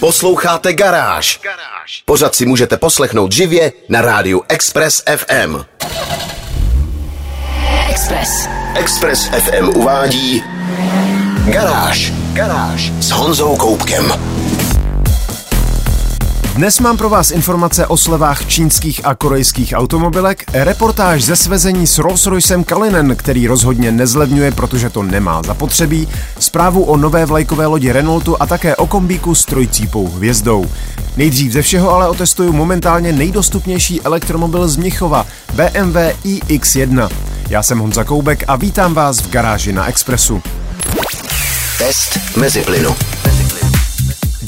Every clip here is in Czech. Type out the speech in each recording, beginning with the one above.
Posloucháte Garáž. Pořád si můžete poslechnout živě na rádiu Express FM. Express. Express FM uvádí Garáž. Garáž s Honzou Koupkem. Dnes mám pro vás informace o slevách čínských a korejských automobilek, reportáž ze svezení s Rolls-Roycem Kalinen, který rozhodně nezlevňuje, protože to nemá zapotřebí, zprávu o nové vlajkové lodi Renaultu a také o kombíku s trojcípou hvězdou. Nejdřív ze všeho ale otestuju momentálně nejdostupnější elektromobil z Mnichova, BMW iX1. Já jsem Honza Koubek a vítám vás v garáži na Expressu. Test mezi plynu.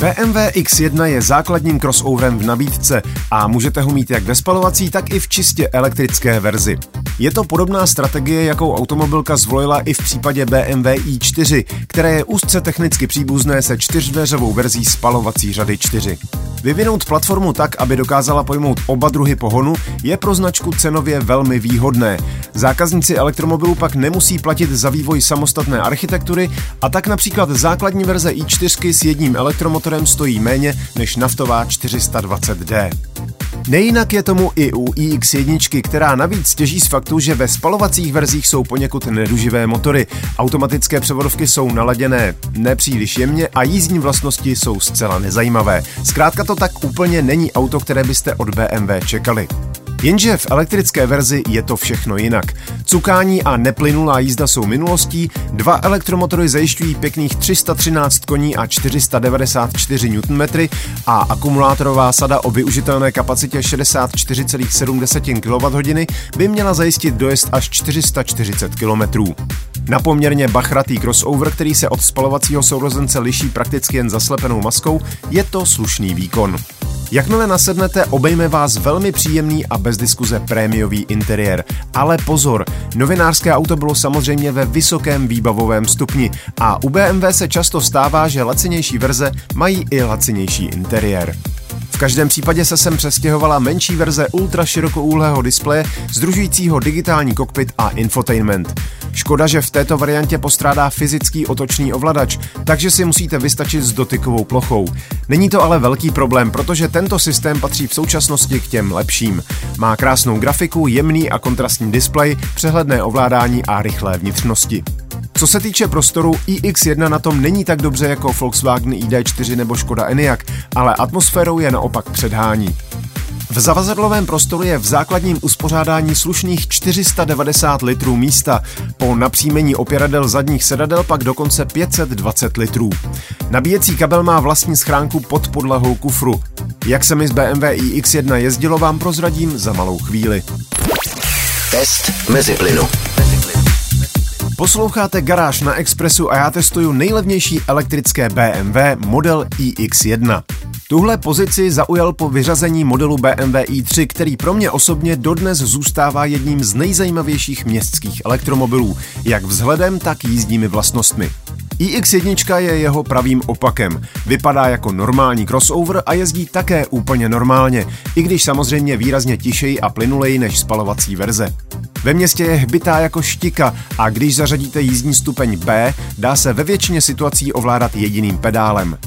BMW X1 je základním crossoverem v nabídce a můžete ho mít jak ve spalovací, tak i v čistě elektrické verzi. Je to podobná strategie, jakou automobilka zvolila i v případě BMW i4, které je úzce technicky příbuzné se čtyřdveřovou verzí spalovací řady 4. Vyvinout platformu tak, aby dokázala pojmout oba druhy pohonu, je pro značku cenově velmi výhodné. Zákazníci elektromobilů pak nemusí platit za vývoj samostatné architektury a tak například základní verze i4 s jedním elektromotorem stojí méně než naftová 420D. Nejinak je tomu i u iX1, která navíc těží z faktu, že ve spalovacích verzích jsou poněkud neduživé motory. Automatické převodovky jsou naladěné nepříliš jemně a jízdní vlastnosti jsou zcela nezajímavé. Zkrátka to tak úplně není auto, které byste od BMW čekali. Jenže v elektrické verzi je to všechno jinak. Cukání a neplynulá jízda jsou minulostí, dva elektromotory zajišťují pěkných 313 koní a 494 Nm a akumulátorová sada o využitelné kapacitě 64,7 kWh by měla zajistit dojezd až 440 km. Na poměrně bachratý crossover, který se od spalovacího sourozence liší prakticky jen zaslepenou maskou, je to slušný výkon. Jakmile nasednete, obejme vás velmi příjemný a bez diskuze prémiový interiér. Ale pozor, novinářské auto bylo samozřejmě ve vysokém výbavovém stupni a u BMW se často stává, že lacinější verze mají i lacinější interiér. V každém případě se sem přestěhovala menší verze ultra širokoúhlého displeje, združujícího digitální kokpit a infotainment. Škoda, že v této variantě postrádá fyzický otočný ovladač, takže si musíte vystačit s dotykovou plochou. Není to ale velký problém, protože tento systém patří v současnosti k těm lepším. Má krásnou grafiku, jemný a kontrastní displej, přehledné ovládání a rychlé vnitřnosti. Co se týče prostoru, iX1 na tom není tak dobře jako Volkswagen ID4 nebo Škoda Enyaq, ale atmosférou je naopak předhání. V zavazadlovém prostoru je v základním uspořádání slušných 490 litrů místa, po napřímení opěradel zadních sedadel pak dokonce 520 litrů. Nabíjecí kabel má vlastní schránku pod podlahou kufru. Jak se mi z BMW iX1 jezdilo, vám prozradím za malou chvíli. Test mezi plynu. Posloucháte Garáž na Expressu a já testuju nejlevnější elektrické BMW model iX1. Tuhle pozici zaujal po vyřazení modelu BMW i3, který pro mě osobně dodnes zůstává jedním z nejzajímavějších městských elektromobilů, jak vzhledem, tak jízdními vlastnostmi. iX1 je jeho pravým opakem. Vypadá jako normální crossover a jezdí také úplně normálně, i když samozřejmě výrazně tišeji a plynuleji než spalovací verze. Ve městě je hbitá jako štika a když zařadíte jízdní stupeň B, dá se ve většině situací ovládat jediným pedálem.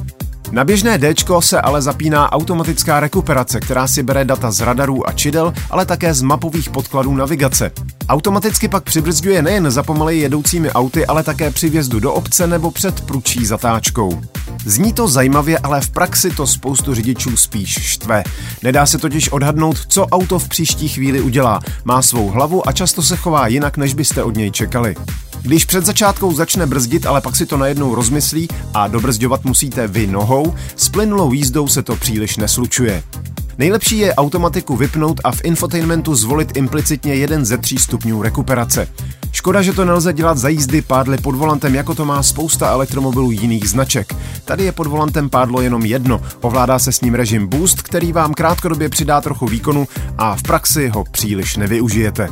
Na běžné D se ale zapíná automatická rekuperace, která si bere data z radarů a čidel, ale také z mapových podkladů navigace. Automaticky pak přibrzďuje nejen za pomaleji jedoucími auty, ale také při vjezdu do obce nebo před pručí zatáčkou. Zní to zajímavě, ale v praxi to spoustu řidičů spíš štve. Nedá se totiž odhadnout, co auto v příští chvíli udělá. Má svou hlavu a často se chová jinak, než byste od něj čekali. Když před začátkou začne brzdit, ale pak si to najednou rozmyslí a dobrzďovat musíte vy nohou, s plynulou jízdou se to příliš neslučuje. Nejlepší je automatiku vypnout a v infotainmentu zvolit implicitně jeden ze tří stupňů rekuperace. Škoda, že to nelze dělat za jízdy pádly pod volantem, jako to má spousta elektromobilů jiných značek. Tady je pod volantem pádlo jenom jedno, ovládá se s ním režim Boost, který vám krátkodobě přidá trochu výkonu a v praxi ho příliš nevyužijete.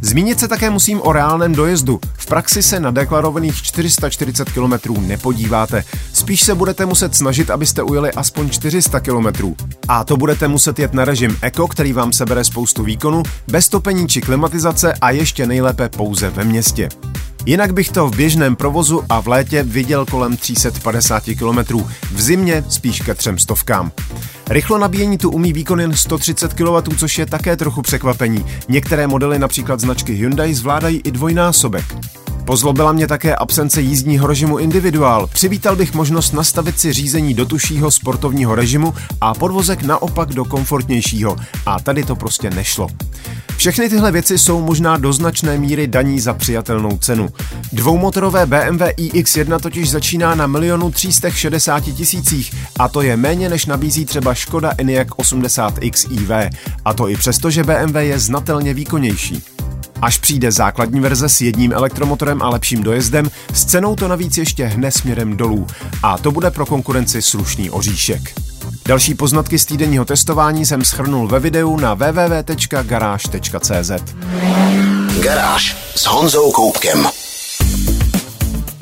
Zmínit se také musím o reálném dojezdu. V praxi se na deklarovaných 440 km nepodíváte. Spíš se budete muset snažit, abyste ujeli aspoň 400 km. A to budete muset jet na režim Eco, který vám sebere spoustu výkonu, bez topení či klimatizace a ještě nejlépe pouze ve městě. Jinak bych to v běžném provozu a v létě viděl kolem 350 km, v zimě spíš ke třem stovkám. Rychlo nabíjení tu umí výkon jen 130 kW, což je také trochu překvapení. Některé modely, například značky Hyundai, zvládají i dvojnásobek. Pozlobila mě také absence jízdního režimu individuál. Přivítal bych možnost nastavit si řízení do tušího sportovního režimu a podvozek naopak do komfortnějšího. A tady to prostě nešlo. Všechny tyhle věci jsou možná do značné míry daní za přijatelnou cenu. Dvoumotorové BMW iX1 totiž začíná na milionu 360 tisících a to je méně než nabízí třeba Škoda Enyaq 80X EV. A to i přesto, že BMW je znatelně výkonnější. Až přijde základní verze s jedním elektromotorem a lepším dojezdem, s cenou to navíc ještě hne směrem dolů. A to bude pro konkurenci slušný oříšek. Další poznatky z týdenního testování jsem schrnul ve videu na www.garage.cz. Garáž s Honzou Koupkem.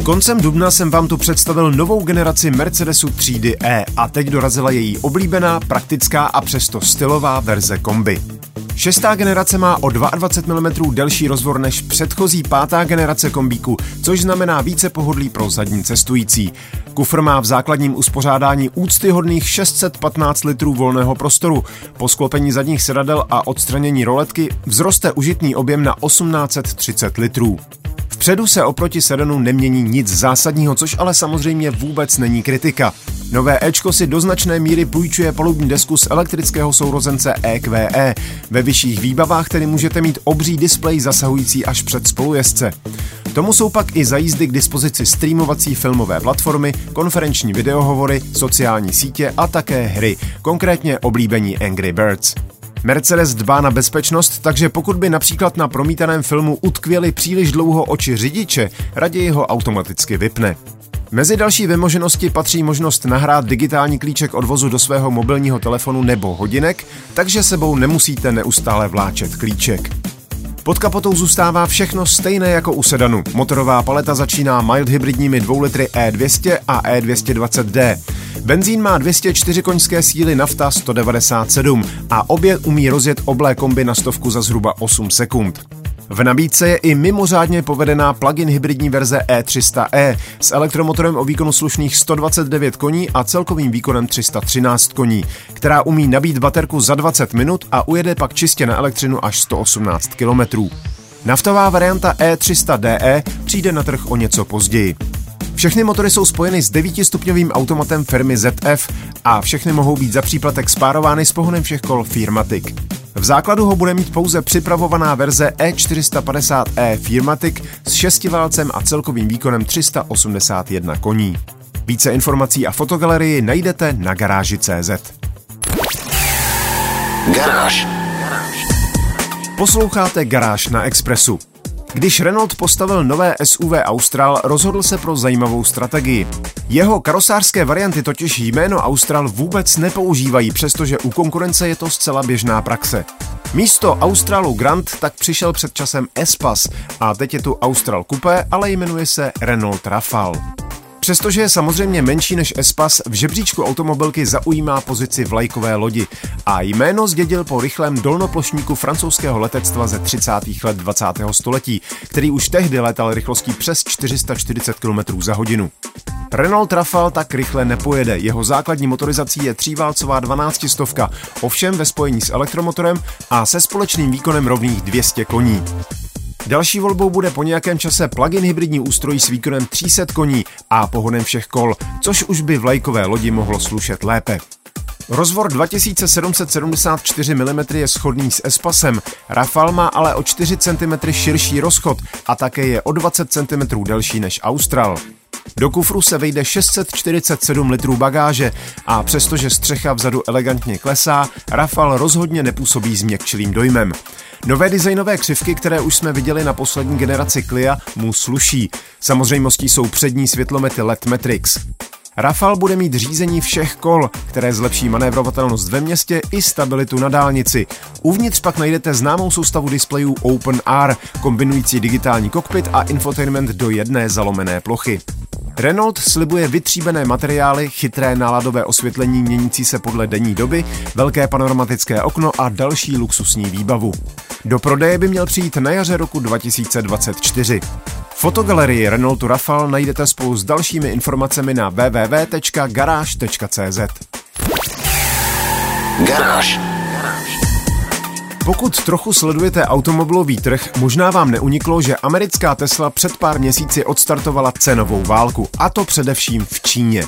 Koncem dubna jsem vám tu představil novou generaci Mercedesu třídy E a teď dorazila její oblíbená, praktická a přesto stylová verze kombi. Šestá generace má o 22 mm delší rozvor než předchozí pátá generace kombíku, což znamená více pohodlí pro zadní cestující. Kufr má v základním uspořádání úctyhodných 615 litrů volného prostoru. Po sklopení zadních sedadel a odstranění roletky vzroste užitný objem na 1830 litrů. Vpředu se oproti sedanu nemění nic zásadního, což ale samozřejmě vůbec není kritika. Nové Ečko si do značné míry půjčuje palubní desku z elektrického sourozence EQE. E. Ve vyšších výbavách tedy můžete mít obří displej zasahující až před spolujezdce. Tomu jsou pak i za jízdy k dispozici streamovací filmové platformy, konferenční videohovory, sociální sítě a také hry, konkrétně oblíbení Angry Birds. Mercedes dbá na bezpečnost, takže pokud by například na promítaném filmu utkvěli příliš dlouho oči řidiče, raději ho automaticky vypne. Mezi další vymoženosti patří možnost nahrát digitální klíček odvozu do svého mobilního telefonu nebo hodinek, takže sebou nemusíte neustále vláčet klíček. Pod kapotou zůstává všechno stejné jako u sedanu. Motorová paleta začíná mild hybridními 2 litry E200 a E220D. Benzín má 204 koňské síly, nafta 197 a obě umí rozjet oblé kombi na stovku za zhruba 8 sekund. V nabídce je i mimořádně povedená plug-in hybridní verze E300e s elektromotorem o výkonu slušných 129 koní a celkovým výkonem 313 koní, která umí nabít baterku za 20 minut a ujede pak čistě na elektřinu až 118 km. Naftová varianta E300DE přijde na trh o něco později. Všechny motory jsou spojeny s 9-stupňovým automatem firmy ZF a všechny mohou být za příplatek spárovány s pohonem všech kol Firmatic. V základu ho bude mít pouze připravovaná verze E450e Firmatic s šestiválcem a celkovým výkonem 381 koní. Více informací a fotogalerii najdete na garáži.cz. Garáž. Posloucháte Garáž na Expressu. Když Renault postavil nové SUV Austral, rozhodl se pro zajímavou strategii. Jeho karosářské varianty totiž jméno Austral vůbec nepoužívají, přestože u konkurence je to zcela běžná praxe. Místo Australu Grand tak přišel před časem Espas a teď je tu Austral Coupé, ale jmenuje se Renault Rafale. Přestože je samozřejmě menší než Espas, v žebříčku automobilky zaujímá pozici vlajkové lodi a jméno zdědil po rychlém dolnoplošníku francouzského letectva ze 30. let 20. století, který už tehdy letal rychlostí přes 440 km za hodinu. Renault Rafale tak rychle nepojede, jeho základní motorizací je tříválcová 12 stovka, ovšem ve spojení s elektromotorem a se společným výkonem rovných 200 koní. Další volbou bude po nějakém čase plug-in hybridní ústroj s výkonem 300 koní a pohonem všech kol, což už by v lajkové lodi mohlo slušet lépe. Rozvor 2774 mm je schodný s Espasem, Rafale má ale o 4 cm širší rozchod a také je o 20 cm delší než Austral. Do kufru se vejde 647 litrů bagáže a přestože střecha vzadu elegantně klesá, Rafal rozhodně nepůsobí změkčilým dojmem. Nové designové křivky, které už jsme viděli na poslední generaci Clia, mu sluší. Samozřejmostí jsou přední světlomety LED Matrix. Rafal bude mít řízení všech kol, které zlepší manévrovatelnost ve městě i stabilitu na dálnici. Uvnitř pak najdete známou soustavu displejů OpenR, kombinující digitální kokpit a infotainment do jedné zalomené plochy. Renault slibuje vytříbené materiály, chytré náladové osvětlení měnící se podle denní doby, velké panoramatické okno a další luxusní výbavu. Do prodeje by měl přijít na jaře roku 2024. Fotogalerii Renaultu Rafale najdete spolu s dalšími informacemi na www.garage.cz. Garáž. Pokud trochu sledujete automobilový trh, možná vám neuniklo, že americká Tesla před pár měsíci odstartovala cenovou válku, a to především v Číně.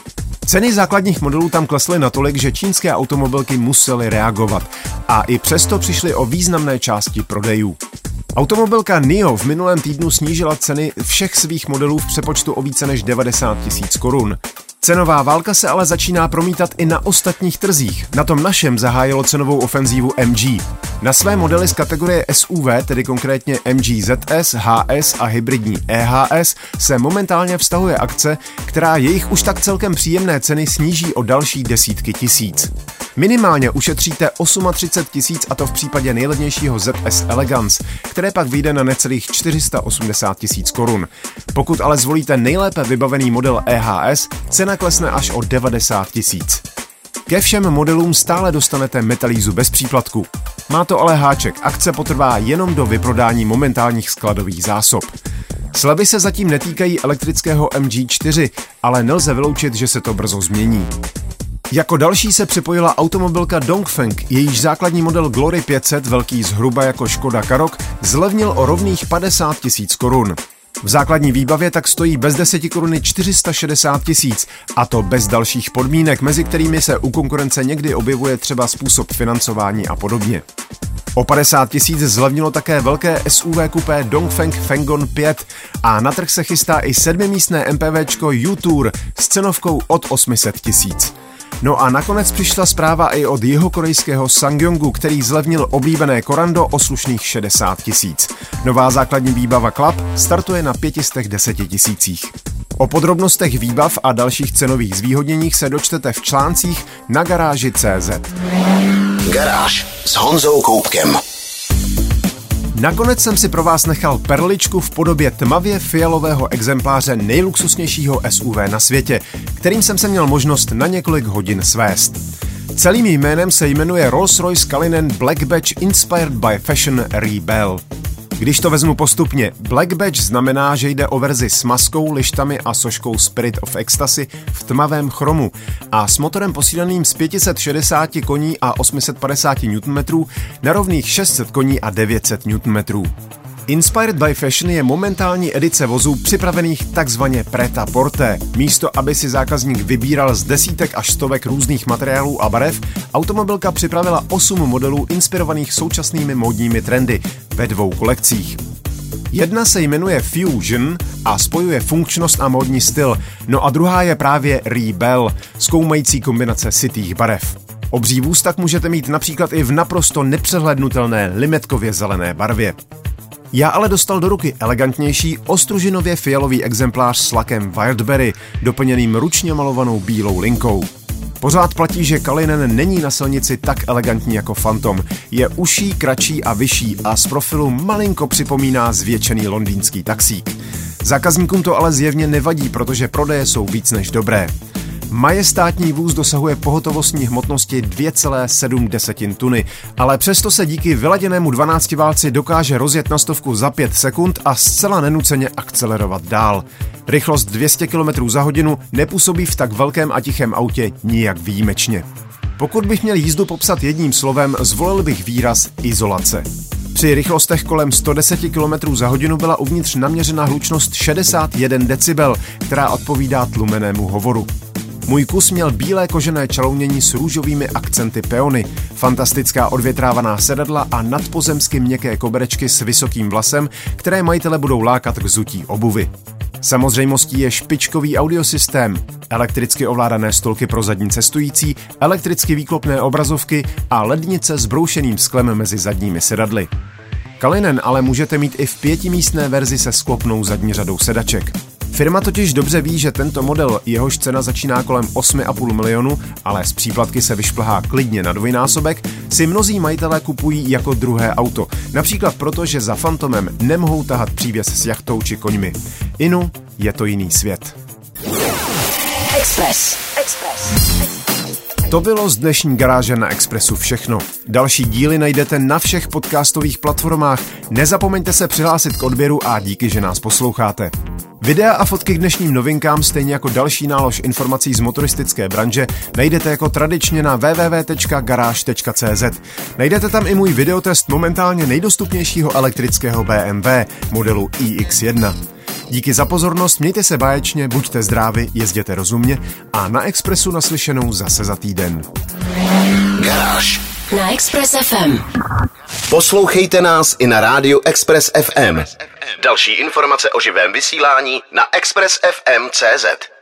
Ceny základních modelů tam klesly natolik, že čínské automobilky musely reagovat a i přesto přišly o významné části prodejů. Automobilka NIO v minulém týdnu snížila ceny všech svých modelů v přepočtu o více než 90 tisíc korun. Cenová válka se ale začíná promítat i na ostatních trzích. Na tom našem zahájilo cenovou ofenzívu MG. Na své modely z kategorie SUV, tedy konkrétně MG ZS, HS a hybridní EHS, se momentálně vztahuje akce, která jejich už tak celkem příjemné ceny sníží o další desítky tisíc. Minimálně ušetříte 38 tisíc a to v případě nejlevnějšího ZS Elegance, které pak vyjde na necelých 480 tisíc korun. Pokud ale zvolíte nejlépe vybavený model EHS, cena klesne až o 90 tisíc. Ke všem modelům stále dostanete metalízu bez příplatku. Má to ale háček, akce potrvá jenom do vyprodání momentálních skladových zásob. Slevy se zatím netýkají elektrického MG4, ale nelze vyloučit, že se to brzo změní. Jako další se připojila automobilka Dongfeng, jejíž základní model Glory 500, velký zhruba jako Škoda Karok, zlevnil o rovných 50 tisíc korun. V základní výbavě tak stojí bez 10 koruny 460 tisíc, a to bez dalších podmínek, mezi kterými se u konkurence někdy objevuje třeba způsob financování a podobně. O 50 tisíc zlevnilo také velké SUV kupé Dongfeng Fengon 5 a na trh se chystá i sedmimístné MPVčko U-Tour s cenovkou od 800 tisíc. No a nakonec přišla zpráva i od jeho korejského Sangyongu, který zlevnil oblíbené Korando o slušných 60 tisíc. Nová základní výbava Club startuje na 510 tisících. O podrobnostech výbav a dalších cenových zvýhodněních se dočtete v článcích na garáži CZ. Garáž s Honzou Koupkem. Nakonec jsem si pro vás nechal perličku v podobě tmavě fialového exempláře nejluxusnějšího SUV na světě, kterým jsem se měl možnost na několik hodin svést. Celým jménem se jmenuje Rolls-Royce Cullinan Black Badge Inspired by Fashion Rebel. Když to vezmu postupně, Black Badge znamená, že jde o verzi s maskou, lištami a soškou Spirit of Ecstasy v tmavém chromu a s motorem posíleným z 560 koní a 850 Nm na rovných 600 koní a 900 Nm. Inspired by Fashion je momentální edice vozů připravených takzvaně preta porte. Místo, aby si zákazník vybíral z desítek až stovek různých materiálů a barev, automobilka připravila 8 modelů inspirovaných současnými módními trendy ve dvou kolekcích. Jedna se jmenuje Fusion a spojuje funkčnost a módní styl, no a druhá je právě Rebel, zkoumající kombinace sitých barev. Obří vůz tak můžete mít například i v naprosto nepřehlednutelné limetkově zelené barvě. Já ale dostal do ruky elegantnější ostružinově fialový exemplář s lakem Wildberry, doplněným ručně malovanou bílou linkou. Pořád platí, že Kalinen není na silnici tak elegantní jako Phantom. Je uší, kratší a vyšší a z profilu malinko připomíná zvětšený londýnský taxík. Zákazníkům to ale zjevně nevadí, protože prodeje jsou víc než dobré. Majestátní vůz dosahuje pohotovostní hmotnosti 2,7 tuny, ale přesto se díky vyladěnému 12 válci dokáže rozjet na stovku za 5 sekund a zcela nenuceně akcelerovat dál. Rychlost 200 km za hodinu nepůsobí v tak velkém a tichém autě nijak výjimečně. Pokud bych měl jízdu popsat jedním slovem, zvolil bych výraz izolace. Při rychlostech kolem 110 km za hodinu byla uvnitř naměřena hlučnost 61 decibel, která odpovídá tlumenému hovoru. Můj kus měl bílé kožené čalounění s růžovými akcenty peony, fantastická odvětrávaná sedadla a nadpozemsky měkké koberečky s vysokým vlasem, které majitele budou lákat k zutí obuvy. Samozřejmostí je špičkový audiosystém, elektricky ovládané stolky pro zadní cestující, elektricky výklopné obrazovky a lednice s broušeným sklem mezi zadními sedadly. Kalinen ale můžete mít i v pětimístné verzi se sklopnou zadní řadou sedaček. Firma totiž dobře ví, že tento model, jehož cena začíná kolem 8,5 milionu, ale z příplatky se vyšplhá klidně na dvojnásobek, si mnozí majitelé kupují jako druhé auto. Například proto, že za Fantomem nemohou tahat přívěs s jachtou či koňmi. Inu je to jiný svět. Express. Express. To bylo z dnešní garáže na Expressu všechno. Další díly najdete na všech podcastových platformách. Nezapomeňte se přihlásit k odběru a díky, že nás posloucháte. Videa a fotky k dnešním novinkám, stejně jako další nálož informací z motoristické branže, najdete jako tradičně na www.garage.cz. Najdete tam i můj videotest momentálně nejdostupnějšího elektrického BMW modelu iX1. Díky za pozornost, mějte se báječně, buďte zdraví, jezděte rozumně a na Expressu naslyšenou zase za týden. Garáž. Na Express FM. Poslouchejte nás i na rádiu Express FM. Další informace o živém vysílání na expressfm.cz.